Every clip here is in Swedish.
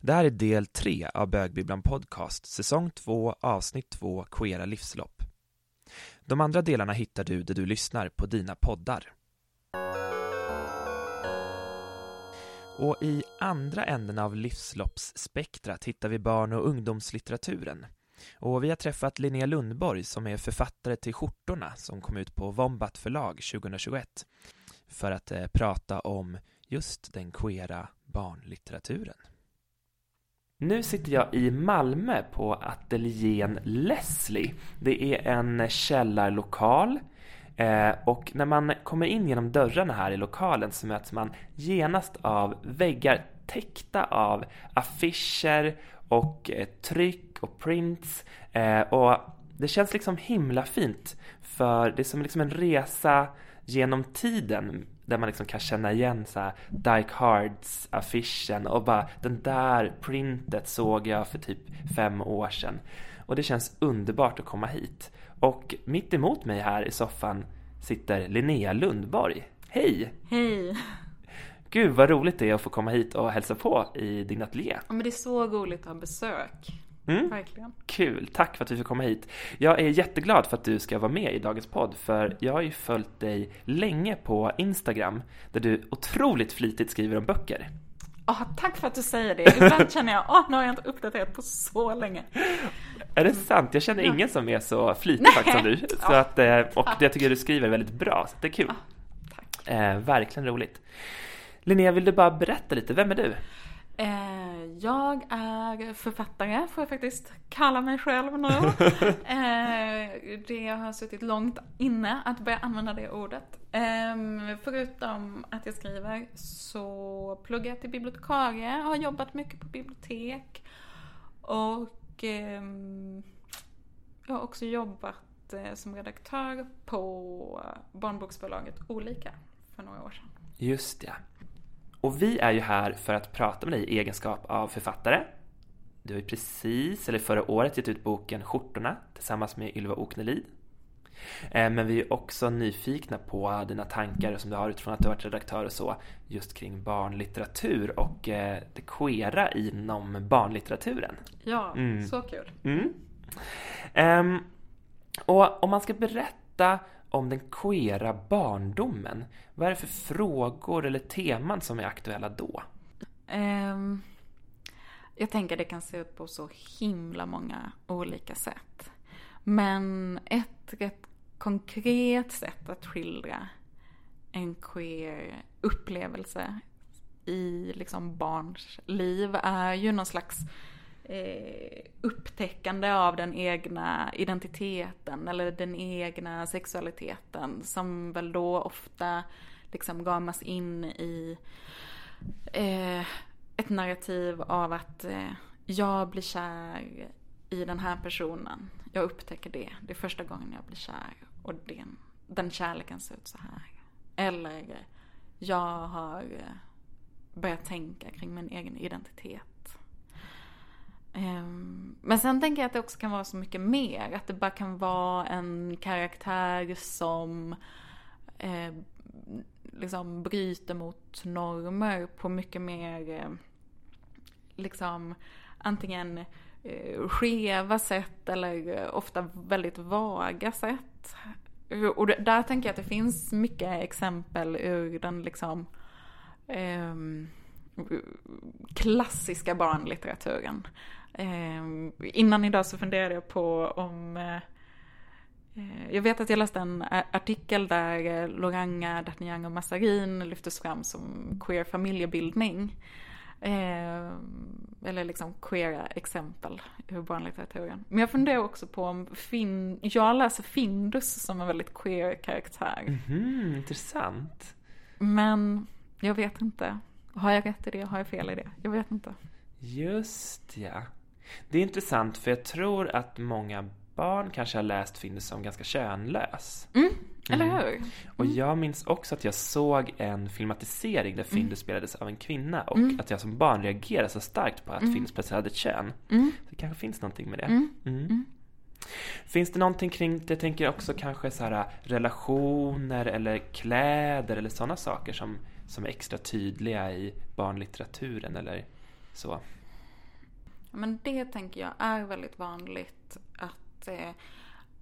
Det här är del 3 av Bögbibblan Podcast, säsong 2, avsnitt 2, Queera livslopp. De andra delarna hittar du där du lyssnar på dina poddar. Och i andra änden av livsloppsspektrat hittar vi barn och ungdomslitteraturen. Och vi har träffat Linnea Lundborg som är författare till Skjortorna som kom ut på Vombat förlag 2021 för att eh, prata om just den queera barnlitteraturen. Nu sitter jag i Malmö på ateljén Leslie. Det är en källarlokal. Eh, och när man kommer in genom dörrarna här i lokalen så möts man genast av väggar täckta av affischer och eh, tryck och prints. Eh, och det känns liksom himla fint för det är som liksom en resa genom tiden där man liksom kan känna igen så här Die Hards affischen och bara den där printet såg jag för typ fem år sedan. Och det känns underbart att komma hit. Och mitt emot mig här i soffan sitter Linnea Lundborg. Hej! Hej! Gud vad roligt det är att få komma hit och hälsa på i din ateljé. Ja, men det är så roligt att ha besök. Mm. Verkligen. Kul, tack för att vi fick komma hit. Jag är jätteglad för att du ska vara med i dagens podd för jag har ju följt dig länge på Instagram där du otroligt flitigt skriver om böcker. Oh, tack för att du säger det. Ibland känner jag, åh, oh, nu har jag inte uppdaterat på så länge. Är det sant? Jag känner ingen som är så flitig faktiskt som du. Så att, eh, och jag tycker du skriver väldigt bra, så det är kul. tack. Eh, verkligen roligt. Linnea, vill du bara berätta lite, vem är du? Eh, jag är författare, får jag faktiskt kalla mig själv nu. eh, det har suttit långt inne att börja använda det ordet. Eh, förutom att jag skriver så pluggar jag till bibliotekarie, har jobbat mycket på bibliotek och ehm, jag har också jobbat eh, som redaktör på barnboksförlaget Olika för några år sedan. Just ja. Och vi är ju här för att prata med dig i egenskap av författare. Du har ju precis, eller förra året, gett ut boken Skjortorna tillsammans med Ylva Oknelid. Eh, men vi är också nyfikna på dina tankar som du har utifrån att du har varit redaktör och så just kring barnlitteratur och eh, det queera inom barnlitteraturen. Ja, mm. så kul. Mm. Um, och om man ska berätta om den queera barndomen. Vad är det för frågor eller teman som är aktuella då? Um, jag tänker det kan se ut på så himla många olika sätt. Men ett rätt konkret sätt att skildra en queer upplevelse i liksom barns liv är ju någon slags eh, upptäckande av den egna identiteten eller den egna sexualiteten som väl då ofta liksom gamas in i eh, ett narrativ av att eh, jag blir kär i den här personen. Jag upptäcker det. Det är första gången jag blir kär och den, den kärleken ser ut så här. Eller jag har eh, börjat tänka kring min egen identitet Ehm, men sen tänker jag att det också kan vara så mycket mer. Att det bara kan vara en karaktär som eh, liksom bryter mot normer på mycket mer eh, liksom antingen eh, skeva sätt eller eh, ofta väldigt vaga sätt. Och där tänker jag att det finns mycket exempel ur den liksom eh, klassiska barnlitteraturen. Eh, innan idag så funderade jag på om eh, eh, jag vet att jag läste en artikel där eh, Loranga, D'Artagnan och Massarin lyftes fram som queer familjebildning. Eh, eller liksom queera exempel ur barnlitteraturen. Men jag funderar också på om fin jag läser Findus som en väldigt queer karaktär. Mm -hmm, intressant. Men jag vet inte. Har jag rätt i det? Har jag fel i det? Jag vet inte. Just ja. Det är intressant för jag tror att många barn kanske har läst Findus som ganska könlös. Mm, eller mm. hur? Mm. Och jag minns också att jag såg en filmatisering där Findus mm. spelades av en kvinna och mm. att jag som barn reagerade så starkt på att mm. Findus plötsligt hade ett kön. Mm. Så det kanske finns någonting med det. Finns det någonting kring, det tänker jag också kanske så här relationer eller kläder eller sådana saker som, som är extra tydliga i barnlitteraturen eller så? Men det tänker jag är väldigt vanligt att eh,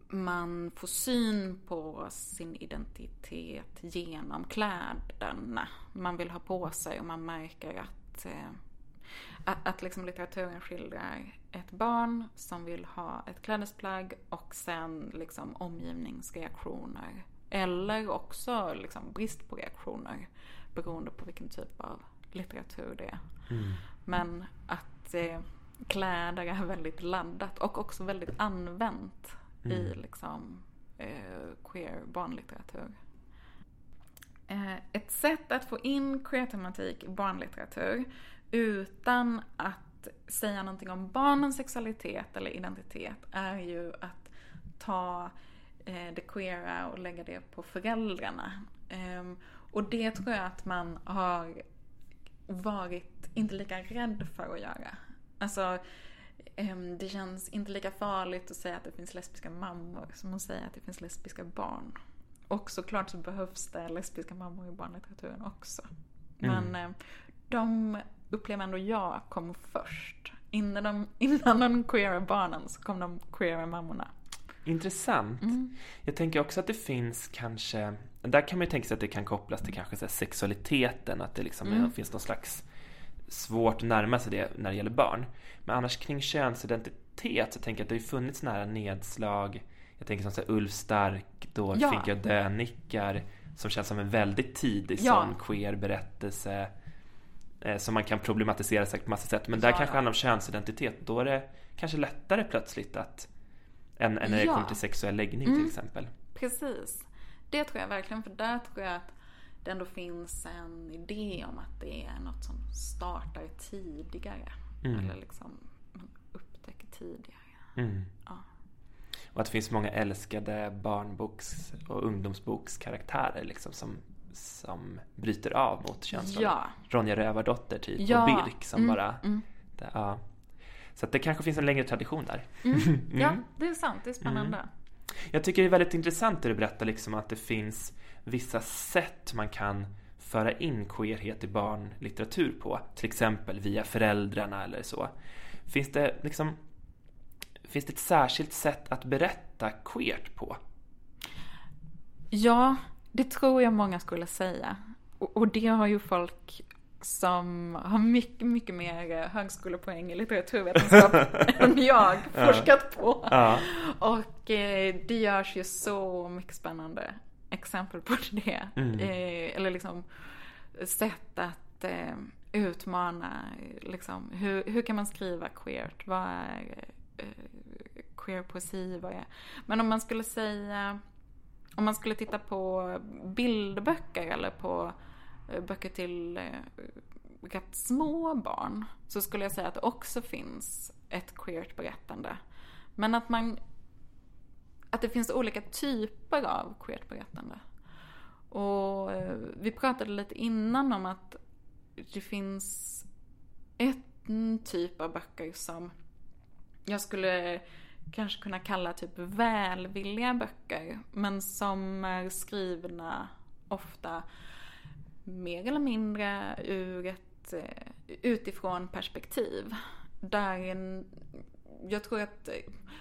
man får syn på sin identitet genom kläderna man vill ha på sig och man märker att, eh, att, att liksom litteraturen skildrar ett barn som vill ha ett klädesplagg och sen liksom omgivningsreaktioner. Eller också liksom brist på reaktioner beroende på vilken typ av litteratur det är. Mm. Men att eh, kläder är väldigt laddat och också väldigt använt Mm. i liksom eh, queer barnlitteratur. Eh, ett sätt att få in queer-tematik i barnlitteratur utan att säga någonting om barnens sexualitet eller identitet är ju att ta eh, det queera och lägga det på föräldrarna. Ehm, och det tror jag att man har varit inte lika rädd för att göra. Alltså, ehm, det känns inte lika farligt att säga att det finns lesbiska mammor som att säga att det finns lesbiska barn. Och såklart så behövs det lesbiska mammor i barnlitteraturen också. Men eh, de upplever ändå jag kom först. Innan de, innan de queera barnen så kom de queera mammorna. Intressant. Mm. Jag tänker också att det finns kanske, där kan man ju tänka sig att det kan kopplas till kanske så sexualiteten, att det liksom Mm. finns någon slags svårt att närma sig det när det gäller barn. Men annars kring könsidentitet så tänker jag att det har funnits nära nedslag, jag tänker som så här Ulf Stark, då Ja. fick jag dönickar, som känns som en väldigt tidig Ja. sån queer berättelse. eh, Som man kan problematisera säkert på massa sätt. Men där Ja, kanske ja. handlar om könsidentitet. Då är det kanske lättare plötsligt att än, än när det kommer till sexuell läggning Mm. till exempel. Precis. Det tror jag verkligen, för där tror jag att det ändå finns en idé om att det är något som startar tidigare. Mm. Eller liksom man upptäcker tidigare. Mm. Ja. Och att det finns många älskade barnboks och ungdomsbokskaraktärer liksom som, som bryter av mot könsroller. Ja. Ronja Rövardotter typ Ja. och Birk som Mm, bara... mm. Det, ja. Så att det kanske finns en längre tradition där. Mm. Ja, det är sant. Det är spännande. Jag tycker det är väldigt intressant det du berättar liksom att det finns vissa sätt man kan föra in queerhet i barnlitteratur på. Till exempel via föräldrarna eller så. Finns det liksom Finns det ett särskilt sätt att berätta queert på? Ja, det tror jag många skulle säga. Och, och det har ju folk som har mycket, mycket mer högskolepoäng i litteraturvetenskap än jag forskat på. Ja. Och eh, det görs ju så mycket spännande exempel på det. Mm. Eh, eller liksom sätt att eh, utmana, liksom, hur, hur kan man skriva queert? Vad är eh, queer poesi? Vad är? Men om man skulle säga, om man skulle titta på bildböcker eller på eh, böcker till eh, rätt små barn så skulle jag säga att det också finns ett queert berättande. Men att man att det finns olika typer av queert berättande. Och eh, vi pratade lite innan om att det finns en typ av böcker som jag skulle kanske kunna kalla typ välvilliga böcker. Men som är skrivna ofta mer eller mindre ur ett eh, utifrån perspektiv. Där en, jag tror att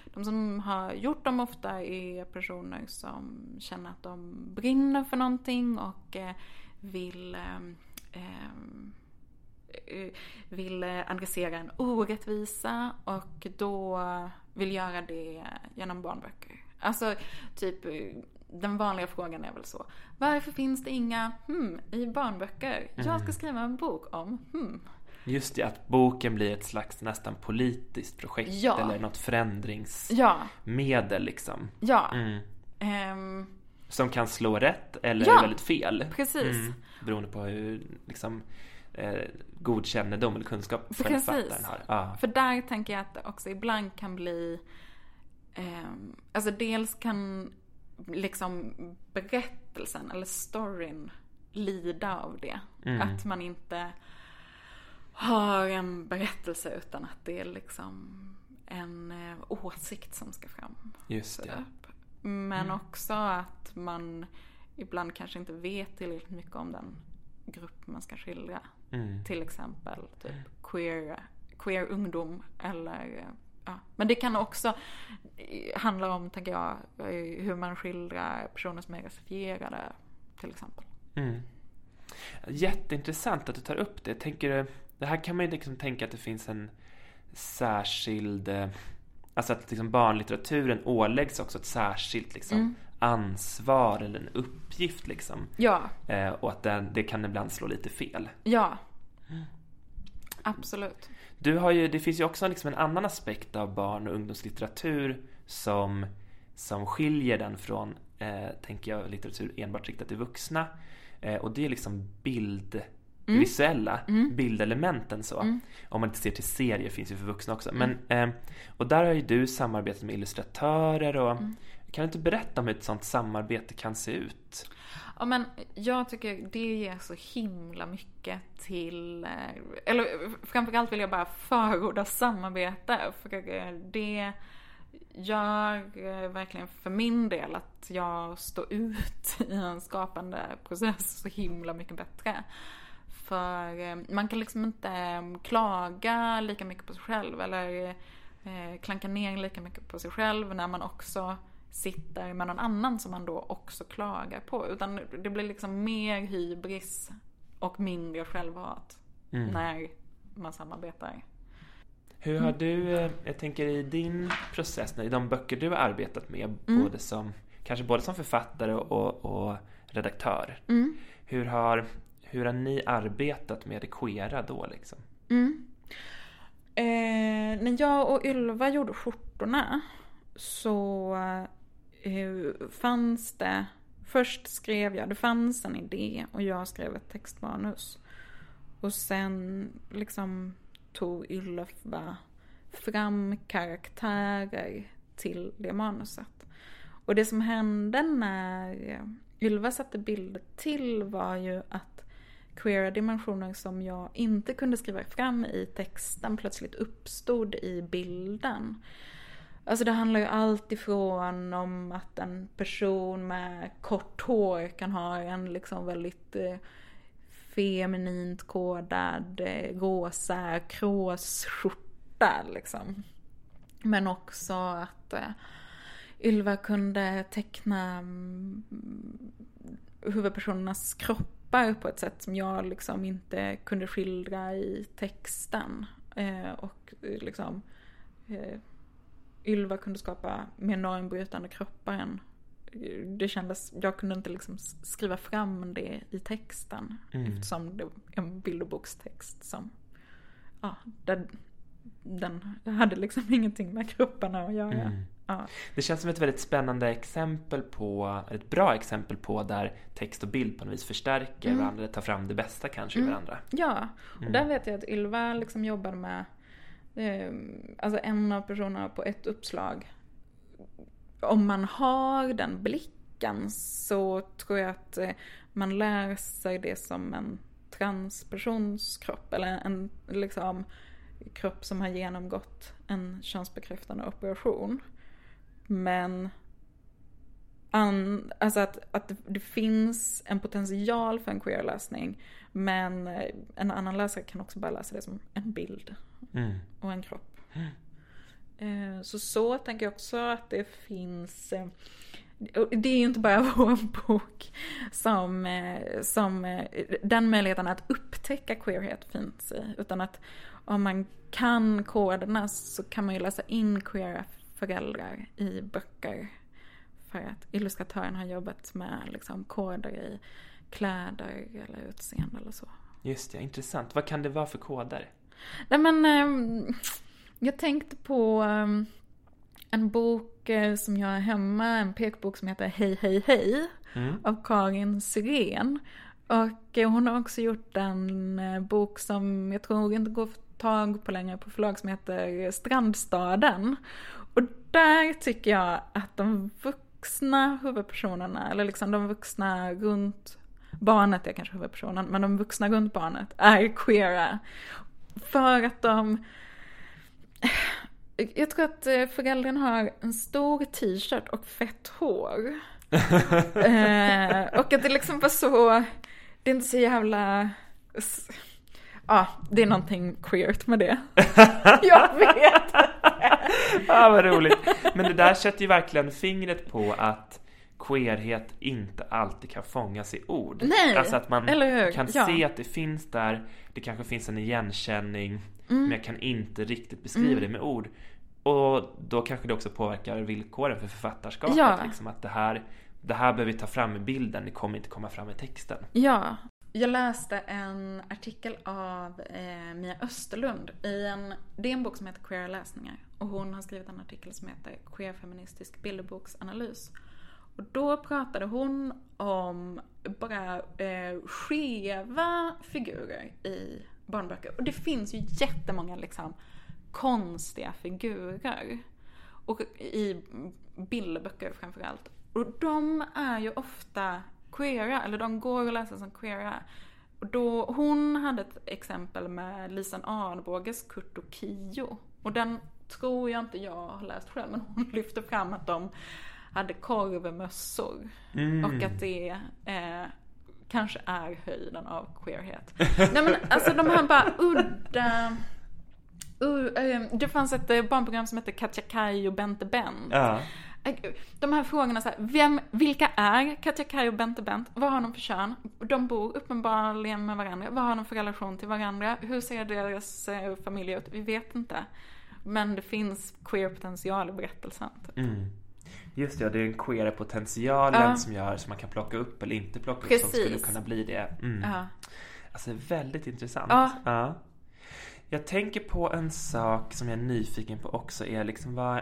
de som har gjort dem ofta är personer som känner att de brinner för någonting och eh, vill eh, eh, vill adressera en orättvisa och då vill göra det genom barnböcker. Alltså, typ, den vanliga frågan är väl så. Varför finns det inga hmm i barnböcker? Jag ska skriva en bok om hmm. Just det, att boken blir ett slags nästan politiskt projekt Ja. eller något förändringsmedel Ja, liksom. ja. Mm. Ehm, Som kan slå rätt eller Ja, väldigt fel. precis. Mm. Beroende på hur liksom, eh, god kännedom eller kunskap författaren har. Ja. För där tänker jag att det också ibland kan bli... ehm, alltså dels kan liksom berättelsen eller storyn lida av det. Mm. Att man inte har en berättelse utan att det är liksom en eh, åsikt som ska fram. Just det. Upp. Men också att man ibland kanske inte vet tillräckligt mycket om den grupp man ska skildra. Mm. Till exempel typ queer, queer ungdom eller Ja. Men det kan också handla om, tänker jag, hur man skildrar personer som är rasifierade till exempel. Mm. Jätteintressant att du tar upp det. Tänker det här kan man ju liksom tänka att det finns en särskild, eh, alltså att liksom barnlitteraturen åläggs också ett särskilt liksom mm. ansvar eller en uppgift liksom. Ja. Eh, och att den, det kan ibland slå lite fel. Ja. Mm. Absolut. Du har ju, det finns ju också liksom en annan aspekt av barn och ungdomslitteratur som, som skiljer den från, eh, tänker jag, litteratur enbart riktad till vuxna. Eh, och det är liksom bild, mm. visuella mm. bildelementen så. Mm. Om man inte ser till serier finns ju för vuxna också. Men, mm. eh, och där har ju du samarbetat med illustratörer och mm. kan du inte berätta om hur ett sånt samarbete kan se ut? Ja men jag tycker det ger så himla mycket till, eh, eller framförallt vill jag bara förorda samarbete. För det gör verkligen för min del att jag står ut i en skapande process så himla mycket bättre. För eh, man kan liksom inte eh, klaga lika mycket på sig själv eller klanka ner lika mycket på sig själv när man också sitter med någon annan som man då också klagar på. Utan det blir liksom mer hybris och mindre självhat mm. när man samarbetar. Hur har du, eh, jag tänker i din process, i de böcker du har arbetat med, mm. både som, kanske både som författare och, och redaktör. Mm. Hur, har, hur har ni arbetat med det queera då liksom? Mm. Eh, när jag och Ylva gjorde skjortorna så eh, fanns det, först skrev jag, det fanns en idé och jag skrev ett textmanus. Och sen liksom tog Ylva fram karaktärer till det manuset. Och det som hände när Ylva satte bilder till var ju att queera dimensioner som jag inte kunde skriva fram i texten plötsligt uppstod i bilden. Alltså det handlar ju allt ifrån om att en person med kort hår kan ha en liksom väldigt eh, feminint kodad eh, rosa kråsskjorta liksom. Men också att eh, Ylva kunde teckna mm, huvudpersonernas kroppar på ett sätt som jag liksom inte kunde skildra i texten. Eh, och liksom eh, Ylva kunde skapa mer normbrytande kroppar än det kändes, jag kunde inte liksom skriva fram det i texten. Mm. Eftersom det är en bilderbokstext som, ja, den, den hade liksom ingenting med kropparna att göra. Mm. Ja. Det känns som ett väldigt spännande exempel på, ett bra exempel på där text och bild på något vis förstärker mm. varandra, tar fram det bästa kanske mm. i varandra. Ja, och mm. där vet jag att Ylva liksom jobbade med Ehm, alltså en av personerna på ett uppslag. Om man har den blicken så tror jag att eh, man lär sig det som en transpersons kropp. Eller en liksom, kropp som har genomgått en könsbekräftande operation. Men an, alltså att, att det finns en potential för en queer-läsning. Men eh, en annan läsare kan också bara läsa det som en bild mm. och en kropp. Mm. Eh, så så tänker jag också att det finns eh, det är ju inte bara vår bok som, som den möjligheten att upptäcka queerhet finns i. Utan att om man kan koderna så kan man ju läsa in queera föräldrar i böcker. För att illustratören har jobbat med liksom koder i kläder eller utseende eller så. Just det, intressant. Vad kan det vara för koder? Nej men, eh, jag tänkte på eh, en bok eh, som jag har hemma, en pekbok som heter Hej hej hej mm. av Karin Syrén. Och eh, hon har också gjort en eh, bok som jag tror inte går få tag på längre på förlag som heter Strandstaden. Och där tycker jag att de vuxna huvudpersonerna, eller liksom de vuxna runt barnet är kanske huvudpersonen, men de vuxna runt barnet är queera. För att de... Jag tror att eh, föräldrarna har en stor t-shirt och fett hår. eh, och att det liksom var så... Det är inte så jävla... Ja, det är någonting queert med det. jag vet. ja, vad roligt. Men det där sätter ju verkligen fingret på att queerhet inte alltid kan fångas i ord. Nej, alltså att man kan Ja. se att det finns där, det kanske finns en igenkänning, Mm. men jag kan inte riktigt beskriva det med ord. Och då kanske det också påverkar villkoren för författarskapet. Ja. Liksom att det här, det här behöver vi ta fram i bilden, det kommer inte komma fram i texten. Ja. Jag läste en artikel av eh, Mia Österlund i en, det är en bok som heter Queera läsningar. Och hon har skrivit en artikel som heter Queer feministisk bilderboksanalys. Och då pratade hon om bara eh, skeva figurer i barnböcker. Och det finns ju jättemånga liksom konstiga figurer. Och i bilderböcker framförallt. Och de är ju ofta queera, eller de går att läsa som queera. Och då, hon hade ett exempel med Lisan Arnbåges Kurt och Kio. Och den tror jag inte jag har läst själv, men hon lyfte fram att de hade korvmössor. Mm. Och att det eh, kanske är höjden av queerhet. Nej men alltså de här bara udda... Uh, eh, det fanns ett eh, barnprogram som hette Katja Kaj och Bente Bent. Ja. De här frågorna så här, vem, vilka är Katja Kaj och Bente Bent? Vad har de för kön? De bor uppenbarligen med varandra. Vad har de för relation till varandra? Hur ser deras eh, familj ut? Vi vet inte. Men det finns queer potential i berättelsen. typ. Mm. Just det, det är den queera potentialen Ja. som gör så man kan plocka upp eller inte plocka upp som Precis. skulle kunna bli det. Mm. Ja. Alltså väldigt intressant. Ja. Jag tänker på en sak som jag är nyfiken på också är liksom vad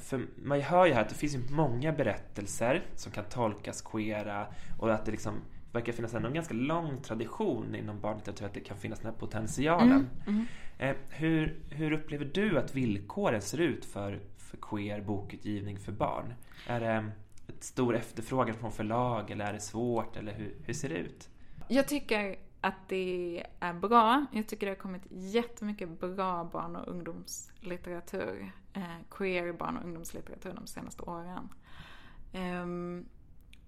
för man hör ju här att det finns många berättelser som kan tolkas queera och att det liksom verkar finnas en ganska lång tradition inom barnlitteratur att det kan finnas den här potentialen. Mm, Eh, hur, hur upplever du att villkoren ser ut för, för queer bokutgivning för barn? Är det ett stor efterfrågan från förlag eller är det svårt eller hur, hur ser det ut? Jag tycker att det är bra. Jag tycker det har kommit jättemycket bra barn och ungdomslitteratur. Eh, queer barn och ungdomslitteratur de senaste åren. Um,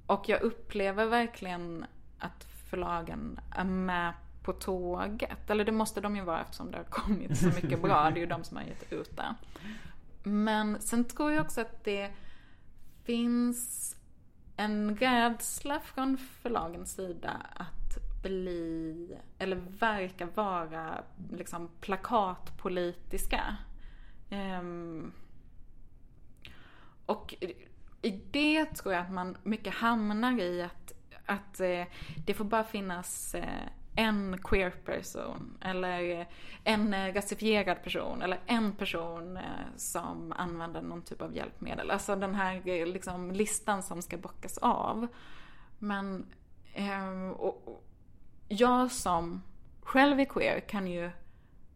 och jag upplever verkligen att förlagen är med på tåget. Eller det måste de ju vara eftersom det har kommit så mycket bra. Det är ju de som har gett ut det. Men sen tror jag också att det finns en rädsla från förlagens sida att bli, eller verka vara, liksom plakatpolitiska. Um, och i det tror jag att man mycket hamnar i att, att eh, det får bara finnas eh, en queer person eller eh, en eh, rasifierad person eller en person eh, som använder någon typ av hjälpmedel. Alltså den här liksom, listan som ska bockas av. Men ehm, och, och, jag som själv är queer kan ju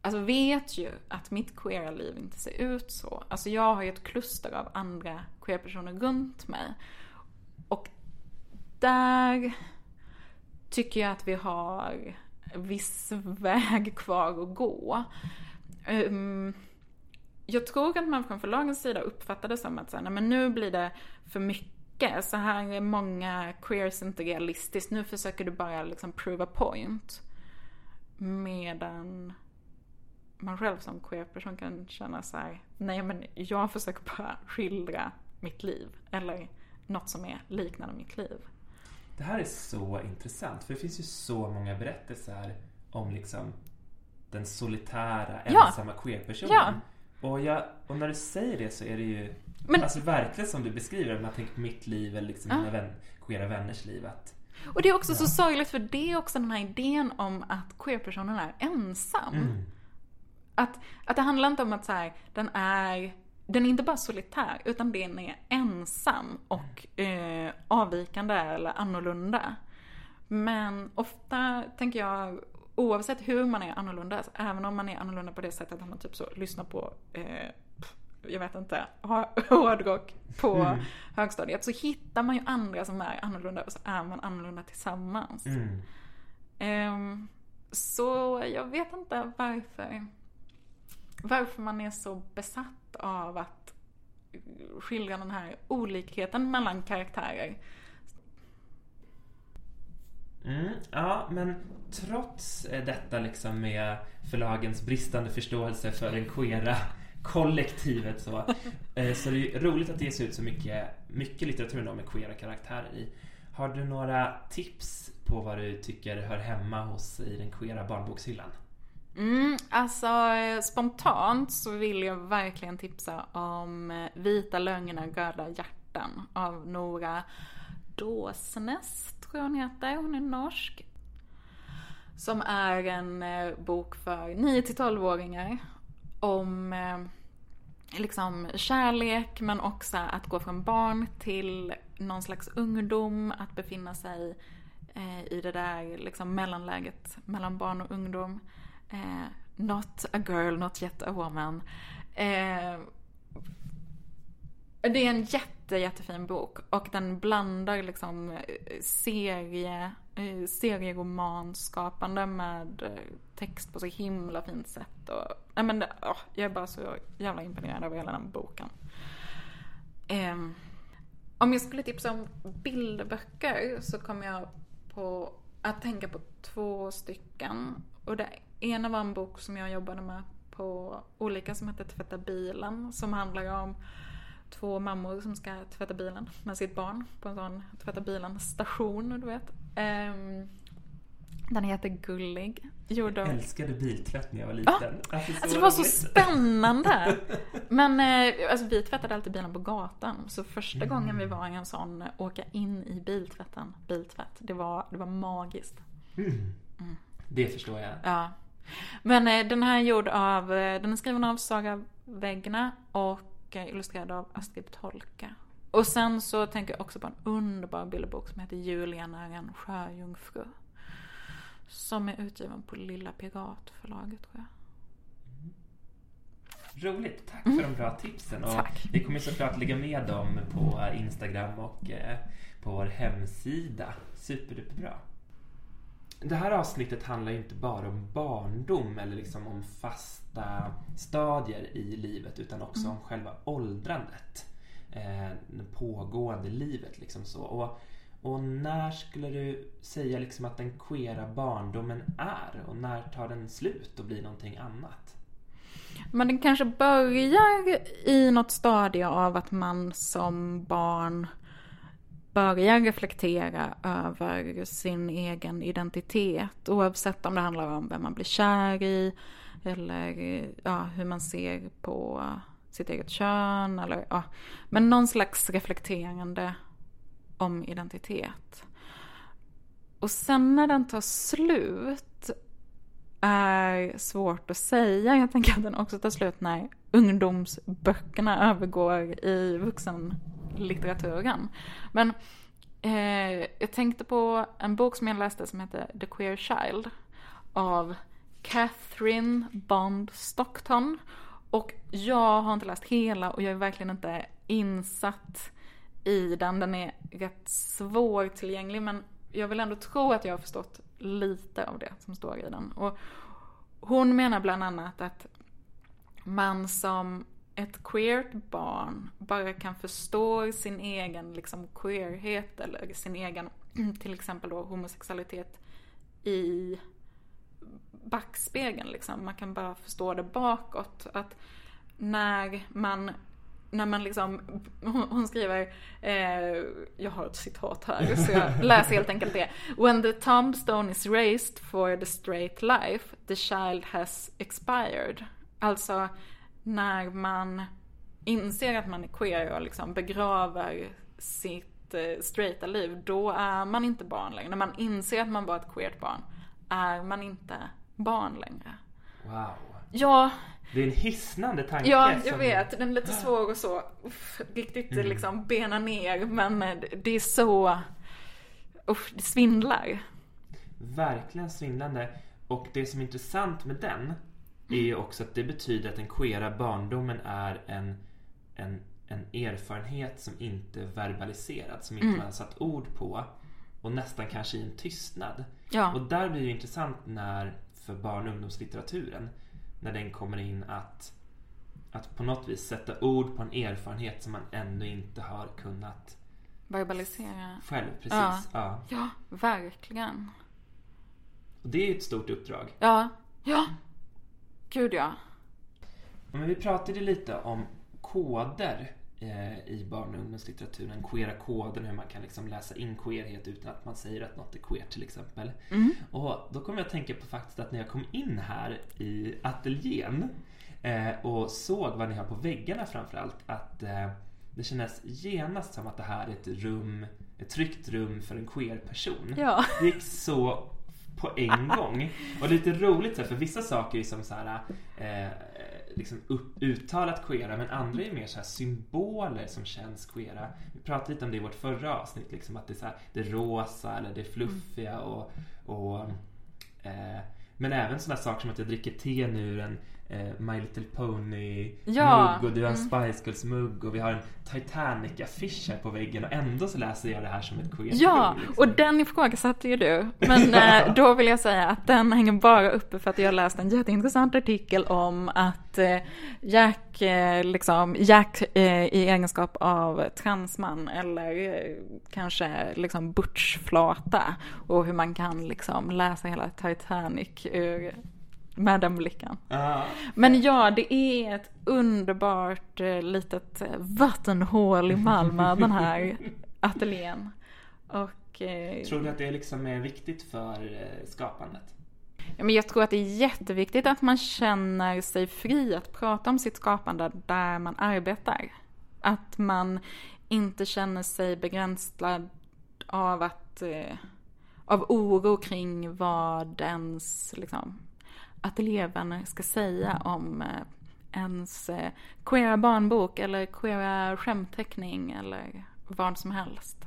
Alltså vet ju att mitt queera liv inte ser ut så. Alltså jag har ju ett kluster av andra queerpersoner runt mig. Och där tycker jag att vi har viss väg kvar att gå. Um, jag tror att man från förlagens sida uppfattar det som att så här, nej, men nu blir det för mycket. Så här är många queers inte realistiskt. Nu försöker du bara liksom prove a point. Medan man själv som queer-person kan känna så här, nej men jag försöker bara skildra mitt liv. Eller något som är liknande mitt liv. Det här är så intressant för det finns ju så många berättelser om liksom den solitära, Ja. ensamma queer-personen. Ja. Och, jag, och när du säger det så är det ju Men- alltså verkligen som du beskriver det. Man tänker på mitt liv eller liksom Ja. mina vän, queera vänners liv. Att, Och det är också så sorgligt för det är också den här idén om att queer-personen är ensam. mm, Att, att det handlar inte om att så här, den är, den är inte bara solitär, utan den är ensam och eh, avvikande eller annorlunda. Men ofta tänker jag, oavsett hur man är annorlunda, alltså, även om man är annorlunda på det sättet att man typ så lyssnar på, eh, jag vet inte, hårdrock på Mm. högstadiet, så hittar man ju andra som är annorlunda och så är man annorlunda tillsammans. mm. Ehm, så jag vet inte varför, varför man är så besatt av att skildra den här olikheten mellan karaktärer. Mm, ja, men trots eh, detta liksom med förlagens bristande förståelse för den queera kollektivet så, eh, så det är roligt att det ges ut så mycket, mycket litteratur då med queera karaktärer i. Har du några tips på vad du tycker hör hemma hos i den queera barnbokshyllan? Mm, alltså spontant så vill jag verkligen tipsa om eh, Vita lögner, röda hjärtan av Nora Dåsnes, tror jag hon heter. Hon är norsk. Som är en eh, bok för 9 12-åringar om eh, liksom kärlek men också att gå från barn till någon slags ungdom, att befinna sig eh, i det där liksom mellanläget mellan barn och ungdom. Eh, not a girl, not yet a woman. Eh, det är en jätte, jättefin bok och den blandar liksom eh, serie, eh, serieromanskapande med eh, text på så himla fint sätt. Och, nej men, åh, jag är bara så jävla imponerad av hela den boken. Um, om jag skulle tipsa om bilderböcker så kommer jag på att tänka på två stycken. Och det ena var en bok som jag jobbade med på olika som heter Tvätta bilen som handlar om två mammor som ska tvätta bilen med sitt barn på en sån tvätta bilen station, du vet. Um, den heter Gullig. Gjorde... Jag älskade biltvätt när jag var liten. Ja, alltså, alltså det var så spännande. Men eh, alltså, vi tvättade alltid bilen på gatan. Så första mm. gången vi var i en sån åka in i biltvätten, biltvätt, det var, det var magiskt. Mm. Mm. Det förstår jag. Ja. Men eh, den här är gjord av, eh, den är skriven av Saga Wägner och illustrerad av Astrid Tolka. Och sen så tänker jag också på en underbar bilderbok som heter Julian är en sjöjungfru. Som är utgiven på Lilla Piratförlaget tror jag. Mm. Roligt, tack för de bra tipsen. Och Tack. Vi kommer såklart lägga med dem på Instagram och eh, på vår hemsida. Superduperbra. Det här avsnittet handlar inte bara om barndom eller liksom om fasta stadier i livet utan också mm. om själva åldrandet. Eh, det pågående livet liksom så. Och, och när skulle du säga liksom att den queera barndomen är? Och när tar den slut och blir någonting annat? Men den kanske börjar i något stadie av att man som barn börjar reflektera över sin egen identitet. Oavsett om det handlar om vem man blir kär i eller ja, hur man ser på sitt eget kön. Eller, ja. Men någon slags reflekterande om identitet. Och sen när den tar slut är svårt att säga. Jag tänker att den också tar slut när ungdomsböckerna övergår i vuxen litteraturen. Men eh, jag tänkte på en bok som jag läste som heter The Queer Child av Catherine Bond Stockton. Och jag har inte läst hela och jag är verkligen inte insatt i den. Den är rätt svårtillgänglig men jag vill ändå tro att jag har förstått lite av det som står i den. Och hon menar bland annat att man som ett queert barn bara kan förstå sin egen liksom queerhet eller sin egen till exempel då homosexualitet i backspegeln liksom. Man kan bara förstå det bakåt. Att när man när man liksom, hon, skriver, eh, jag har ett citat här så jag läser helt enkelt det. When the tombstone is raised for the straight life, the child has expired. Alltså när man inser att man är queer och liksom begraver sitt eh, straighta liv, då är man inte barn längre. När man inser att man var ett queert barn, är man inte barn längre. Wow. Ja. Det är en hisnande tanke. Ja, jag som... vet. Den är lite svår och så. Uff, riktigt mm. liksom bena ner. Men det är så... Uff, det svindlar. Verkligen svindlande. Och det som är intressant med den är ju också att det betyder att den queera barndomen är en, en, en erfarenhet som inte är verbaliserad, som inte mm. man har satt ord på och nästan kanske i en tystnad. Ja. Och där blir det intressant när, för barn och ungdomslitteraturen, när den kommer in att, att på något vis sätta ord på en erfarenhet som man ännu inte har kunnat verbalisera. själv, precis. Ja. Ja. Ja, verkligen. Och det är ju ett stort uppdrag. Ja, ja. Gud ja. Men vi pratade lite om koder eh, i barn och ungdomslitteraturen, queera koden, hur man kan liksom läsa in queerhet utan att man säger att något är queer till exempel. Mm. Och då kommer jag att tänka på faktiskt att när jag kom in här i ateljén eh, och såg vad ni har på väggarna framförallt, att eh, det kändes genast som att det här är ett rum, ett tryggt rum för en queer person. Ja. Det gick så på en gång. Och lite roligt så här, för vissa saker är som så här, eh, liksom upp, uttalat queera men andra är mer så här symboler som känns queera. Vi pratade lite om det i vårt förra avsnitt, liksom att det är, så här, det rosa eller det fluffiga och, och eh, men även sådana saker som att jag dricker te nu ur en eh, My Little Pony Ja, och du har en mm. Spice Girls mugg och vi har en Titanic-affisch här på väggen och ändå så läser jag det här som ett queer Ja, liksom. och den ifrågasatte ju du. Men eh, då vill jag säga att den hänger bara uppe för att jag läste en jätteintressant artikel om att eh, Jack, liksom, Jack i egenskap av transman eller kanske liksom butchflata och hur man kan liksom läsa hela Titanic ur med den blicken. Ja. Men ja, det är ett underbart eh, litet eh, vattenhål i Malmö, den här ateljén. Och eh, Tror du att det liksom är viktigt för eh, skapandet? ja, men jag tror att det är jätteviktigt att man känner sig fri att prata om sitt skapande där man arbetar. Att man inte känner sig begränsad av att eh, av oro kring vad ens liksom, ateljévänner ska säga om eh, ens eh, queera barnbok eller queera skämtteckning eller vad som helst.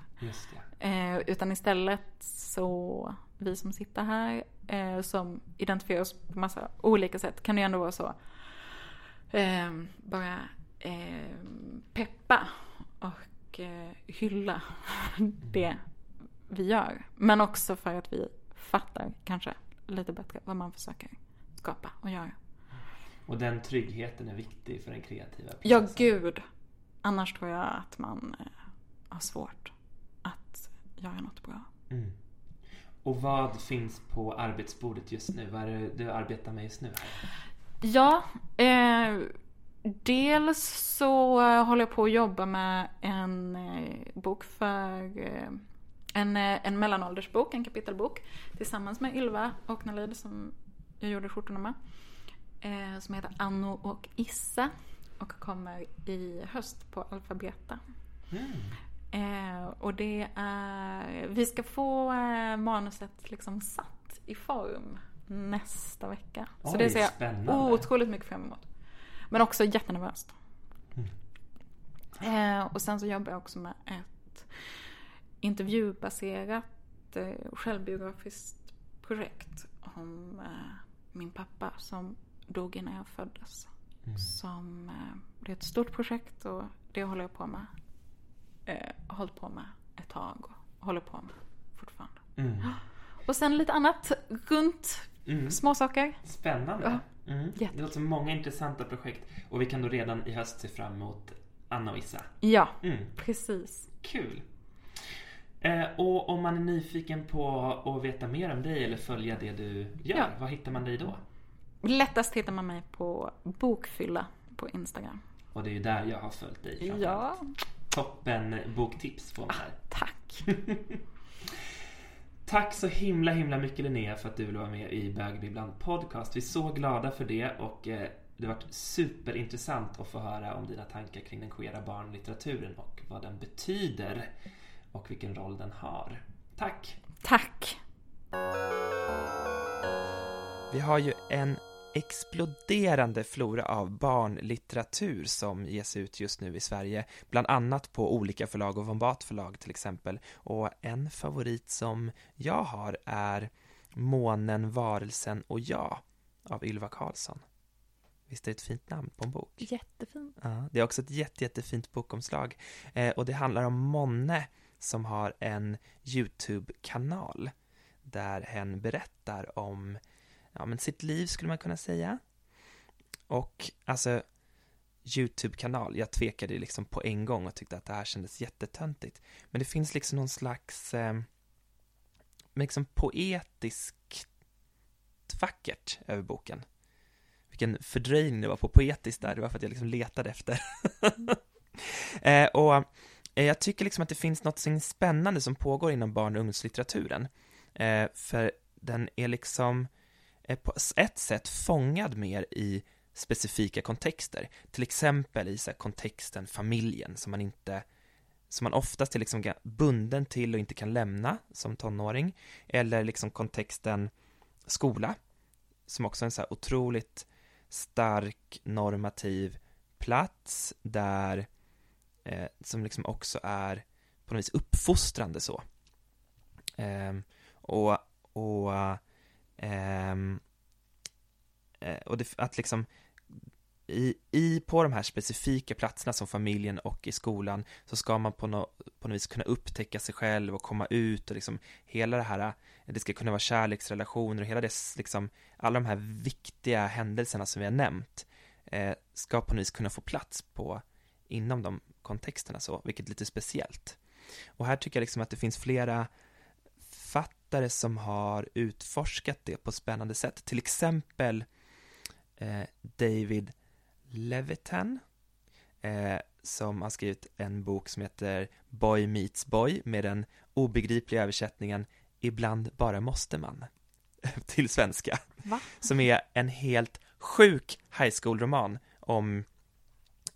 Eh, utan istället så, vi som sitter här, eh, som identifierar oss på massa olika sätt, kan det ju ändå vara så. Eh, bara peppa och hylla det vi gör. Men också för att vi fattar kanske lite bättre vad man försöker skapa och göra. Och den tryggheten är viktig för den kreativa Ja, processen. gud. Annars tror jag att man eh, har svårt att göra något bra. Mm. Och vad finns på arbetsbordet just nu? Vad är det du arbetar med just nu? Ja, eh, dels så håller jag på att jobba med en eh, bok för eh, en, en mellanåldersbok, en kapitelbok tillsammans med Ylva och Nalid som jag gjorde skjortorna med. Eh, som heter Anno och Issa och kommer i höst på Alfabeta. Mm. Eh, och det är, vi ska få eh, manuset liksom satt i form nästa vecka. så Oj, det ser jag spännande. otroligt mycket fram emot. Men också jättenervöst. Mm. Eh, och sen så jobbar jag också med ett intervjubaserat eh, självbiografiskt projekt om eh, min pappa som dog innan jag föddes. Mm. Som, eh, det är ett stort projekt och det håller jag på med. Eh, hållit på med ett tag och håller på med fortfarande. Mm. Och sen lite annat runt Mm. småsaker. Spännande. Mm. Det låter som många intressanta projekt. Och vi kan då redan i höst se fram emot Anna och Issa. Ja, Mm. precis. Kul. Eh, och om man är nyfiken på att veta mer om dig eller följa det du gör, Ja. var hittar man dig då? Lättast hittar man mig på Bokfylla på Instagram. Och det är ju där jag har följt dig. Ja, Toppen boktips får man här. tack. Tack så himla himla mycket Linnea för att du ville vara med i Bögbibblan podcast. Vi är så glada för det och eh, det har varit superintressant att få höra om dina tankar kring den queera barnlitteraturen och vad den betyder och vilken roll den har. Tack! Tack. Vi har ju en exploderande flora av barnlitteratur som ges ut just nu i Sverige, bland annat på olika förlag och Vombat förlag till exempel. Och en favorit som jag har är Månen, varelsen och jag av Ylva Karlsson. Visst är det ett fint namn på en bok? Jättefint. Ja, det är också ett jätte, jättefint bokomslag. Eh, och det handlar om Monne som har en YouTube-kanal där hen berättar om ja, men sitt liv skulle man kunna säga. Och alltså, YouTube-kanal. Jag tvekade liksom på en gång och tyckte att det här kändes jättetöntigt. Men det finns liksom någon slags eh, liksom poetiskt vackert över boken. Vilken fördröjning det var på poetiskt där, det var för att jag liksom letade efter. eh, och Eh, jag tycker liksom att det finns något spännande som pågår inom barn och ungdomslitteraturen. Eh, för den är liksom eh, på ett sätt fångad mer i specifika kontexter. Till exempel i så kontexten familjen som man inte som man oftast är liksom bunden till och inte kan lämna som tonåring. Eller liksom kontexten skola, som också är en så här otroligt stark normativ plats där, eh, som liksom också är på något vis uppfostrande så. Eh, och, och, ehm, eh, och det, att liksom i, i, på de här specifika platserna som familjen och i skolan så ska man på, no, på något vis kunna upptäcka sig själv och komma ut och liksom hela det här, det ska kunna vara kärleksrelationer och hela det, liksom, alla de här viktiga händelserna som vi har nämnt eh, ska på något vis kunna få plats på inom de kontexterna så, vilket är lite speciellt. Och här tycker jag liksom att det finns flera författare som har utforskat det på spännande sätt, till exempel eh, David Levitan eh, som har skrivit en bok som heter Boy Meets Boy med den obegripliga översättningen Ibland bara måste man till svenska. Va? Som är en helt sjuk high school-roman om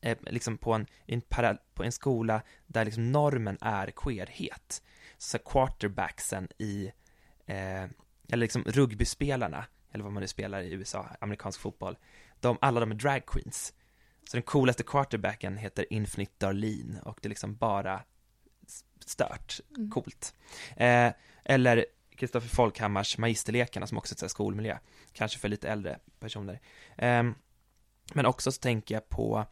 eh, liksom på en, en, para, på en skola där liksom normen är queerhet. Så quarterbacksen i, eh, eller liksom rugbyspelarna, eller vad man nu spelar i USA, amerikansk fotboll, de, alla de är drag queens. Så den coolaste quarterbacken heter Infinite Darlene och det är liksom bara stört, mm. coolt. Eh, eller Kristoffer Folkhammars Magisterlekarna som också är ett skolmiljö, kanske för lite äldre personer. Eh, men också så tänker jag på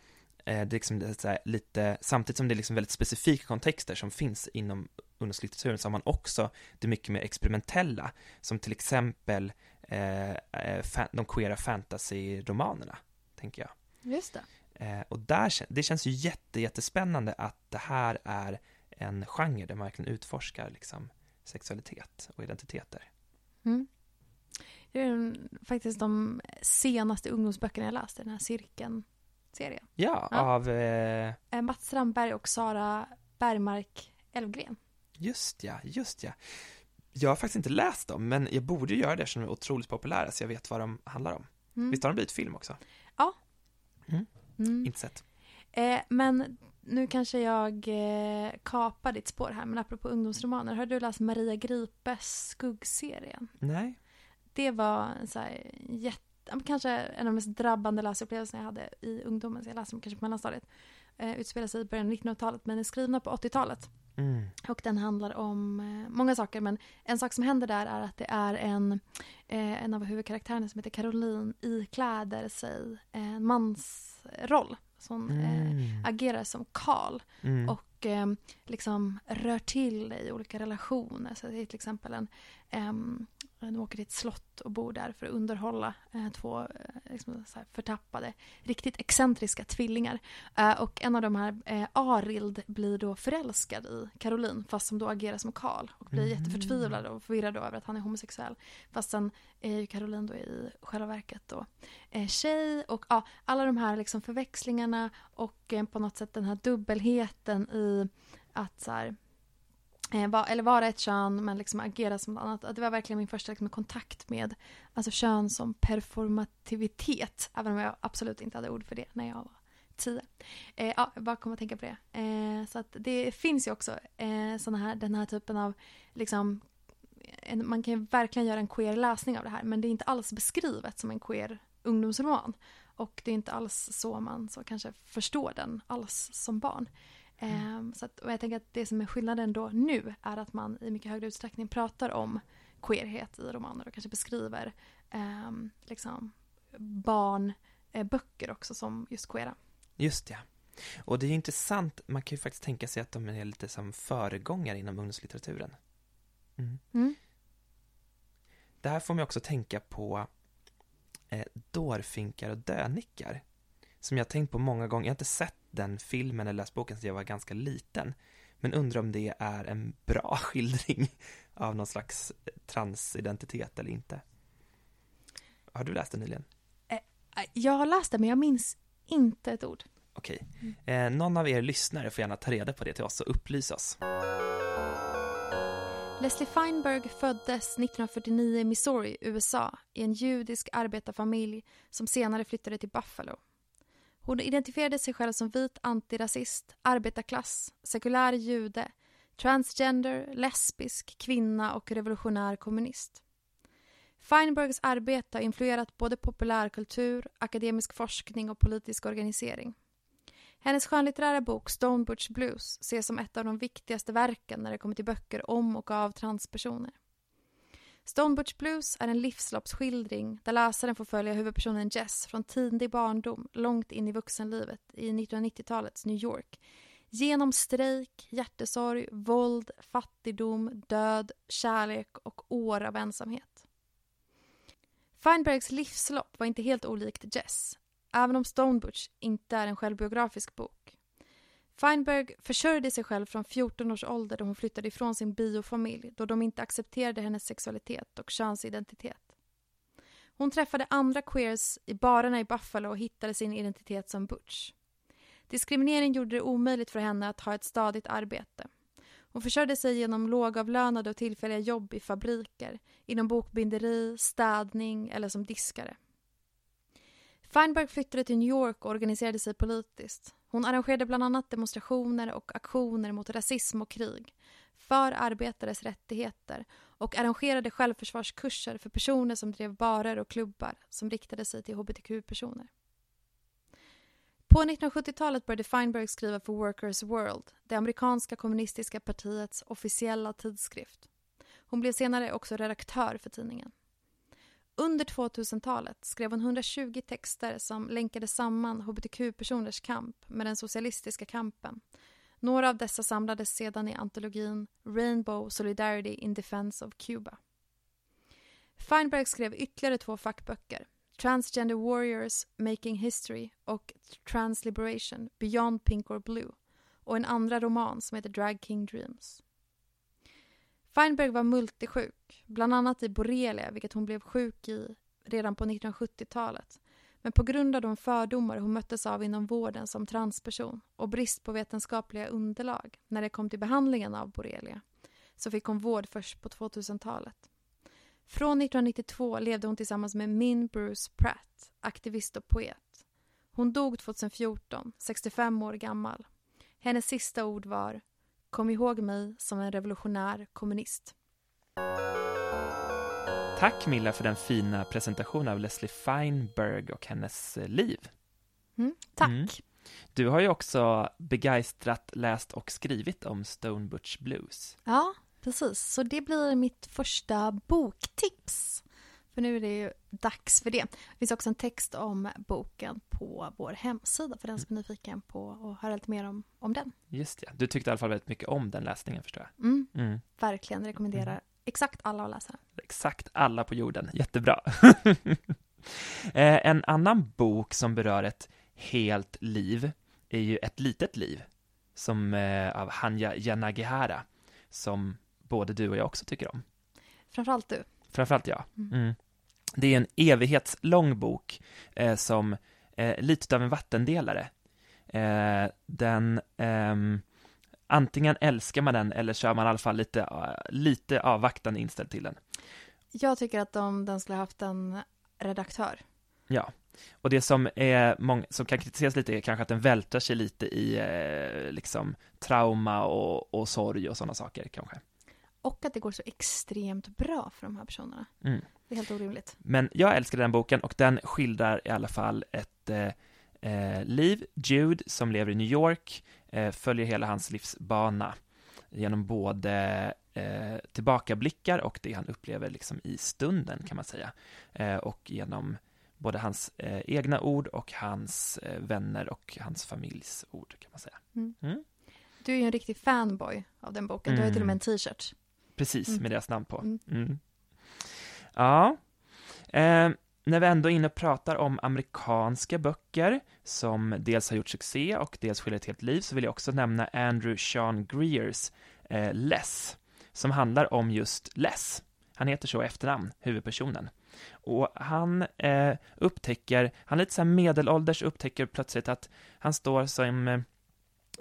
eh, det liksom det här, lite, samtidigt som det är liksom väldigt specifika kontexter som finns inom ungdomslitteraturen så har man också det mycket mer experimentella, som till exempel eh, eh de queera fantasy-romanerna, tänker jag. Just det. Eh, och där, det känns ju jätte, jättespännande att det här är en genre där man verkligen utforskar liksom, sexualitet och identiteter. Mm. Det är faktiskt de senaste ungdomsböckerna jag läst i den här cirkeln-serien. Ja, ja, av... Eh... eh Mats Strandberg och Sara Bergmark Elfgren. Just ja, just ja. Jag har faktiskt inte läst dem, men jag borde göra det eftersom de är otroligt populära, så jag vet vad de handlar om. Mm. Visst har de blivit film också? Ja. Mm. Mm. Inte sett. Eh, men nu kanske jag eh, kapar ditt spår här, men apropå ungdomsromaner, har du läst Maria Gripes Skuggserien? Nej. Det var en så här jätte, kanske en av de mest drabbande läsupplevelserna jag hade i ungdomen, så jag läste kanske på mellanstadiet. Eh, utspelar sig i början av 1900-talet, men är skrivna på 80-talet. Mm. Och den handlar om eh, många saker, men en sak som händer där är att det är en, eh, en av huvudkaraktärerna som heter Caroline ikläder sig en mansroll. Så hon eh, mm. agerar som Karl mm. och eh, liksom rör till i olika relationer. Så det är till exempel en, um, de åker till ett slott och bor där för att underhålla eh, två eh, liksom förtappade, riktigt excentriska tvillingar. Eh, och en av de här, eh, Arild, blir då förälskad i Caroline fast som då agerar som Karl och blir mm. jätteförtvivlad och förvirrad över att han är homosexuell. Fast sen är ju Caroline då i själva verket då eh, tjej och ja, alla de här liksom förväxlingarna och eh, på något sätt den här dubbelheten i att så här, Eh, eller vara ett kön men liksom agera som ett annat. Det var verkligen min första liksom, kontakt med alltså, kön som performativitet. Även om jag absolut inte hade ord för det när jag var tio. Eh, ja, jag bara kom att tänka på det. Eh, så att det finns ju också eh, såna här, den här typen av liksom, en, man kan ju verkligen göra en queer läsning av det här men det är inte alls beskrivet som en queer ungdomsroman. Och det är inte alls så man så kanske förstår den alls som barn. Mm. Så att, och jag tänker att det som är skillnaden då nu är att man i mycket högre utsträckning pratar om queerhet i romaner och kanske beskriver eh, liksom barnböcker eh, också som just queera. Just ja. Och det är intressant, man kan ju faktiskt tänka sig att de är lite som föregångare inom ungdomslitteraturen. Mm. Mm. Det här får mig också tänka på eh, dårfinkar och dönickar som jag tänkt på många gånger. Jag har inte sett den filmen eller läst boken sedan jag var ganska liten. Men undrar om det är en bra skildring av någon slags transidentitet eller inte. Har du läst den nyligen? Jag har läst det men jag minns inte ett ord. Okej. Eh, någon av er lyssnare får gärna ta reda på det till oss och upplysa oss. Leslie Feinberg föddes 1949 i Missouri, USA i en judisk arbetarfamilj som senare flyttade till Buffalo. Hon identifierade sig själv som vit antirasist, arbetarklass, sekulär jude, transgender, lesbisk, kvinna och revolutionär kommunist. Feinbergs arbete har influerat både populärkultur, akademisk forskning och politisk organisering. Hennes skönlitterära bok Stonebridge Blues ses som ett av de viktigaste verken när det kommer till böcker om och av transpersoner. Stonebutch Blues är en livsloppsskildring där läsaren får följa huvudpersonen Jess från tidig barndom långt in i vuxenlivet i 1990-talets New York genom strejk, hjärtesorg, våld, fattigdom, död, kärlek och år av ensamhet. Feinbergs livslopp var inte helt olikt Jess, även om Stonebutch inte är en självbiografisk bok. Feinberg försörjde sig själv från 14 års ålder då hon flyttade ifrån sin biofamilj då de inte accepterade hennes sexualitet och könsidentitet. Hon träffade andra queers i barerna i Buffalo och hittade sin identitet som Butch. Diskriminering gjorde det omöjligt för henne att ha ett stadigt arbete. Hon försörjde sig genom lågavlönade och tillfälliga jobb i fabriker, inom bokbinderi, städning eller som diskare. Feinberg flyttade till New York och organiserade sig politiskt. Hon arrangerade bland annat demonstrationer och aktioner mot rasism och krig, för arbetares rättigheter och arrangerade självförsvarskurser för personer som drev barer och klubbar som riktade sig till hbtq-personer. På 1970-talet började Feinberg skriva för Workers World, det amerikanska kommunistiska partiets officiella tidskrift. Hon blev senare också redaktör för tidningen. Under 2000-talet skrev hon 120 texter som länkade samman hbtq-personers kamp med den socialistiska kampen. Några av dessa samlades sedan i antologin Rainbow Solidarity in Defense of Cuba. Feinberg skrev ytterligare två fackböcker, Transgender Warriors Making History och Transliberation Beyond Pink or Blue och en andra roman som heter Drag King Dreams. Feinberg var multisjuk, bland annat i borrelia, vilket hon blev sjuk i redan på 1970-talet. Men på grund av de fördomar hon möttes av inom vården som transperson och brist på vetenskapliga underlag när det kom till behandlingen av borrelia så fick hon vård först på 2000-talet. Från 1992 levde hon tillsammans med Min Bruce Pratt, aktivist och poet. Hon dog 2014, 65 år gammal. Hennes sista ord var Kom ihåg mig som en revolutionär kommunist. Tack Milla för den fina presentationen av Leslie Feinberg och hennes eh, liv. Mm, tack. Mm. Du har ju också begeistrat läst och skrivit om Stone Butch Blues. Ja, precis. Så det blir mitt första boktips. För nu är det ju dags för det. Det finns också en text om boken på vår hemsida för den som är nyfiken på att höra lite mer om, om den. Just det, du tyckte i alla fall väldigt mycket om den läsningen förstår jag. Mm, Mm. verkligen rekommenderar Mm. exakt alla att läsa den. Exakt alla på jorden, jättebra. Eh, en annan bok som berör ett helt liv är ju Ett litet liv, som eh, av Hanya Yanagihara, som både du och jag också tycker om. Framförallt du. Framförallt jag. Mm. Mm. Det är en evighetslång bok eh, som eh, lite av en vattendelare. Eh, den, ehm, antingen älskar man den eller så är man i alla fall lite, eh, lite avvaktande inställd till den. Jag tycker att om den skulle haft en redaktör. Ja, och det som, är mång- som kan kritiseras lite är kanske att den vältrar sig lite i eh, liksom trauma och, och sorg och sådana saker kanske. Och att det går så extremt bra för de här personerna. Mm. Det är helt orimligt. Men jag älskar den boken och den skildrar i alla fall ett eh, eh, liv, Jude, som lever i New York, eh, följer hela hans livsbana genom både eh, tillbakablickar och det han upplever liksom i stunden kan man säga. Eh, och genom både hans eh, egna ord och hans vänner och hans familjs ord kan man säga. Mm. Mm. Du är ju en riktig fanboy av den boken. Du har ju Mm. till och med en t-shirt. Precis, Mm. med deras namn på. Mm. Mm. Ja. Eh, när vi ändå är inne och pratar om amerikanska böcker som dels har gjort succé och dels skiljer ett helt liv så vill jag också nämna Andrew Sean Greers eh, Less, som handlar om just Less. Han heter så i efternamn, huvudpersonen. Och han eh, upptäcker, han är lite så här medelålders, upptäcker plötsligt att han står som eh,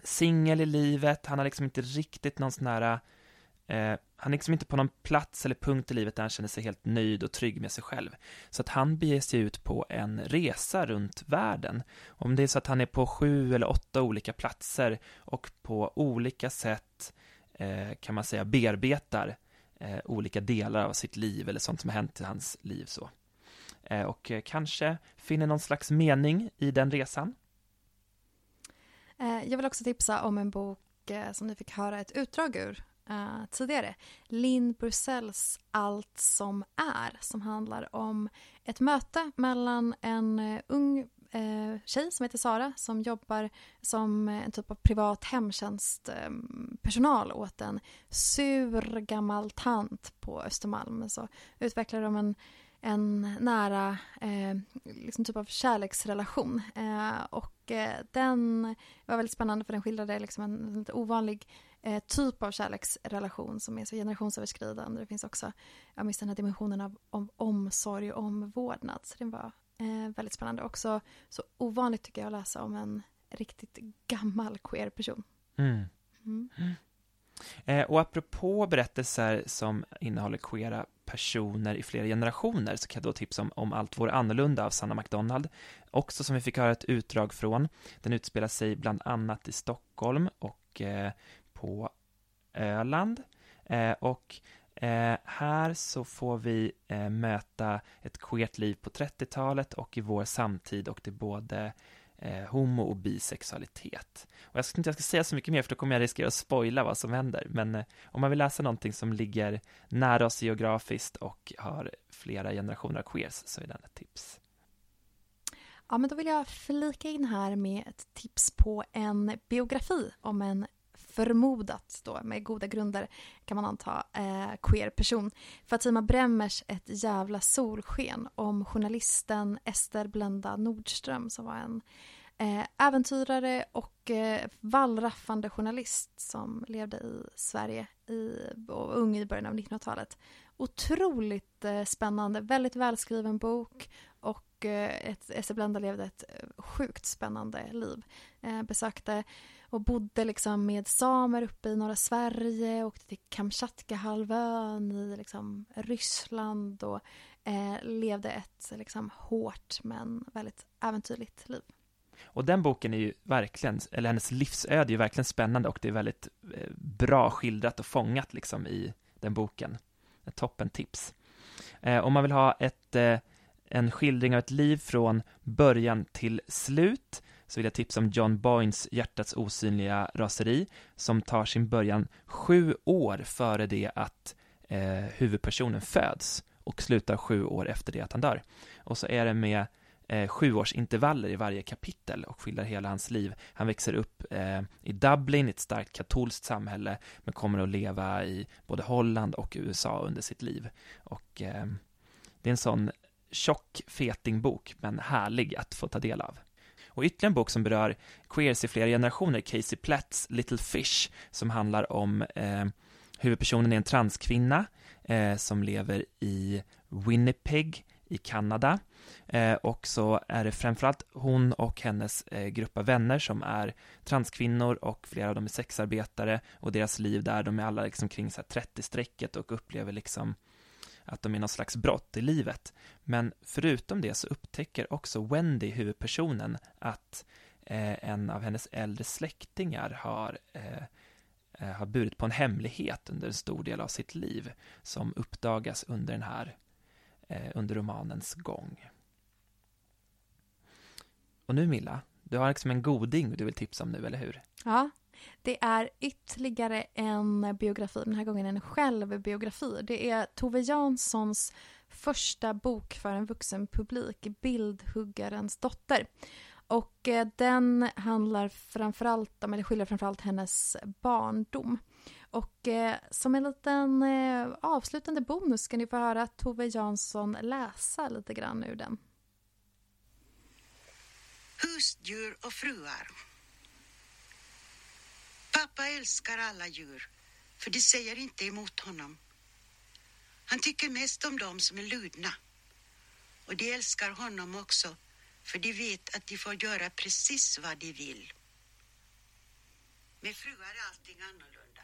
singel i livet, han har liksom inte riktigt någon sån här eh, han är liksom inte på någon plats eller punkt i livet där han känner sig helt nöjd och trygg med sig själv. Så att han beger sig ut på en resa runt världen. Om det är så att han är på sju eller åtta olika platser och på olika sätt eh, kan man säga bearbetar eh, olika delar av sitt liv eller sånt som har hänt i hans liv så. Eh, och eh, kanske finner någon slags mening i den resan. Eh, jag vill också tipsa om en bok eh, som ni fick höra ett utdrag ur uh, tidigare. Linn Bursells Allt som är, som handlar om ett möte mellan en uh, ung eh, tjej som heter Sara som jobbar som en typ av privat hemtjänstpersonal ehm, åt en sur gammal tant på Östermalm. Så utvecklar de en en nära eh, liksom typ av kärleksrelation. Eh, och eh, den var väldigt spännande för den skildrade liksom en, en lite ovanlig eh, typ av kärleksrelation som är så generationsöverskridande. Det finns också ja, den här dimensionen av om, omsorg och omvårdnad. Så det var eh, väldigt spännande. Också så ovanligt tycker jag att läsa om en riktigt gammal queer person. Mm. Mm. Eh, och apropå berättelser som innehåller queera personer i flera generationer så kan jag då tipsa om, om Allt vore annorlunda av Sanna McDonald. Också som vi fick höra ett utdrag från. Den utspelar sig bland annat i Stockholm och eh, på Öland. Eh, och eh, här så får vi eh, möta ett queert liv på 30-talet och i vår samtid och det är både eh, homo och bisexualitet. Och jag ska inte jag ska säga så mycket mer för då kommer jag riskera att spoila vad som händer, men eh, om man vill läsa någonting som ligger nära oss geografiskt och har flera generationer av queers så är den ett tips. Ja, men då vill jag flika in här med ett tips på en biografi om en förmodat då med goda grunder kan man anta eh, queer person. Fatima Bremmers Ett jävla solsken om journalisten Ester Blenda Nordström som var en eh, äventyrare och eh, vallraffande journalist som levde i Sverige i, och ung i början av 1900-talet. Otroligt eh, spännande, väldigt välskriven bok och eh, Ester Blenda levde ett eh, sjukt spännande liv. Eh, besökte och bodde liksom med samer uppe i norra Sverige, åkte till Kamtjatkahalvön i liksom Ryssland och eh, levde ett liksom hårt men väldigt äventyrligt liv. Och den boken är ju verkligen, eller hennes livsöde är ju verkligen spännande och det är väldigt eh, bra skildrat och fångat liksom i den boken. Ett toppen tips. Eh, om man vill ha ett, eh, en skildring av ett liv från början till slut så vill jag tipsa om John Boynes Hjärtats osynliga raseri som tar sin början sju år före det att eh, huvudpersonen föds och slutar sju år efter det att han dör. Och så är det med eh, sjuårsintervaller i varje kapitel och skildrar hela hans liv. Han växer upp eh, i Dublin, ett starkt katolskt samhälle, men kommer att leva i både Holland och USA under sitt liv. Och eh, det är en sån tjock fetingbok, men härlig att få ta del av. Och ytterligare en bok som berör queers i flera generationer, Casey Platts Little Fish, som handlar om eh, huvudpersonen är en transkvinna eh, som lever i Winnipeg i Kanada. Eh, och så är det framförallt hon och hennes eh, grupp av vänner som är transkvinnor och flera av dem är sexarbetare och deras liv där, de är alla liksom kring 30-strecket och upplever liksom att de är någon slags brott i livet. Men förutom det så upptäcker också Wendy, huvudpersonen, att eh, en av hennes äldre släktingar har, eh, eh, har burit på en hemlighet under en stor del av sitt liv som uppdagas under den här, eh, under romanens gång. Och nu Milla, du har liksom en goding du vill tipsa om nu, eller hur? Ja, det är ytterligare en biografi, den här gången en självbiografi. Det är Tove Janssons första bok för en vuxen publik, Bildhuggarens dotter. Och eh, den handlar framförallt, eller skildrar framförallt hennes barndom. Och eh, som en liten eh, avslutande bonus ska ni få höra Tove Jansson läsa lite grann ur den. Husdjur och fruar. Pappa älskar alla djur, för de säger inte emot honom. Han tycker mest om dem som är ludna. Och de älskar honom också, för de vet att de får göra precis vad de vill. Med fruar är allting annorlunda.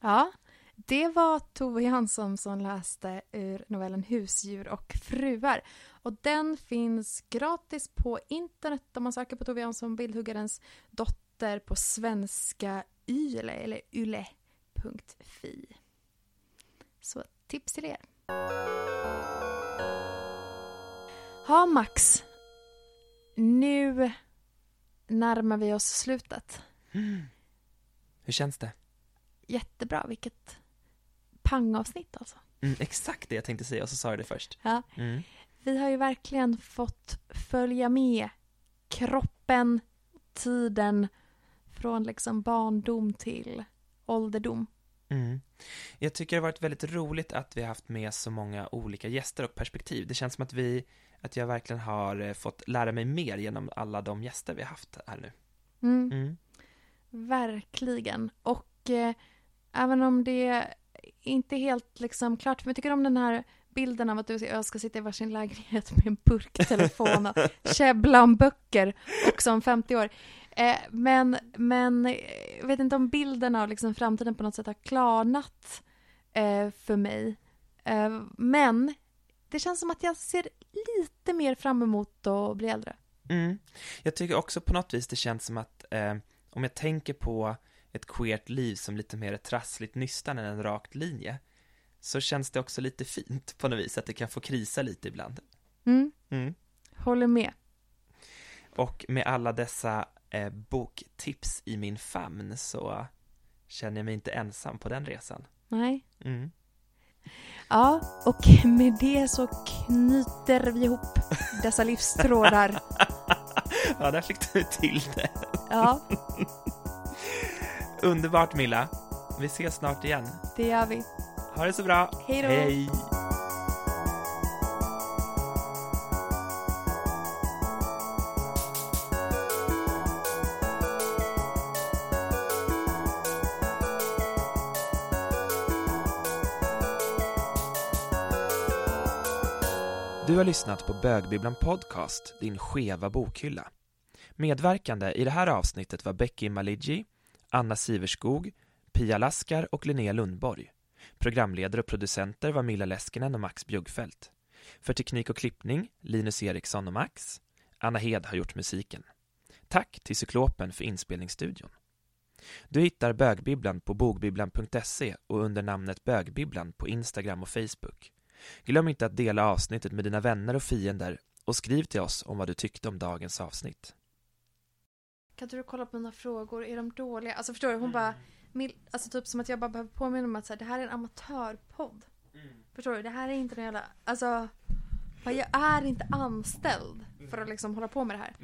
Ja, det var Tove Jansson som läste ur novellen Husdjur och fruar. Och den finns gratis på internet om man söker på Tove Jansson, Bildhuggarens dotter på svenska yle eller yle.fi. Så tips till er. Ja, Max. Nu närmar vi oss slutet. Hur känns det? Jättebra, vilket pangavsnitt alltså. Mm, exakt det jag tänkte säga och så sa jag det först. Ja. Mm. Vi har ju verkligen fått följa med kroppen, tiden, från liksom barndom till ålderdom. Mm. Jag tycker det har varit väldigt roligt att vi har haft med så många olika gäster och perspektiv. Det känns som att vi, att jag verkligen har eh, fått lära mig mer genom alla de gäster vi har haft här nu. Mm, Mm. Verkligen. Och eh, även om det inte är helt liksom klart, för jag tycker om den här bilden av att du och jag ska sitta i varsin lägenhet med en burktelefon och käbbla om böcker också om 50 år. Eh, men, men jag vet inte om bilden av liksom framtiden på något sätt har klarnat eh, för mig. Eh, men det känns som att jag ser lite mer fram emot att bli äldre. Mm. Jag tycker också på något vis det känns som att om jag tänker på ett queert liv som lite mer ett trassligt nystan än en rakt linje så känns det också lite fint på något vis att det kan få krisa lite ibland. Mm, Mm. håller med. Och med alla dessa eh, boktips i min famn så känner jag mig inte ensam på den resan. Nej. Mm. Ja, och med det så knyter vi ihop dessa livstrådar. ja, där fick du till det. Ja, Underbart Milla. Vi ses snart igen. det gör vi. Ha det så bra. Hej då. Hej. Du har lyssnat på Bögbibblan Podcast, din skeva bokhylla. Medverkande i det här avsnittet var Becky Maligi, Anna Siverskog, Pia Laskar och Linnea Lundborg. Programledare och producenter var Milla Leskinen och Max Bjuggfeldt. För teknik och klippning, Linus Eriksson och Max. Anna Hed har gjort musiken. Tack till Cyklopen för inspelningsstudion. Du hittar Bögbibblan på bogbibblan.se och under namnet Bögbibblan på Instagram och Facebook. Glöm inte att dela avsnittet med dina vänner och fiender och skriv till oss om vad du tyckte om dagens avsnitt. Kan inte du kolla på mina frågor? Är de dåliga? Alltså förstår du? Hon bara... Alltså typ som att jag bara behöver påminna om att så här, det här är en amatörpodd. Förstår du? Det här är inte någon jävla... Alltså... Jag är inte anställd för att liksom hålla på med det här.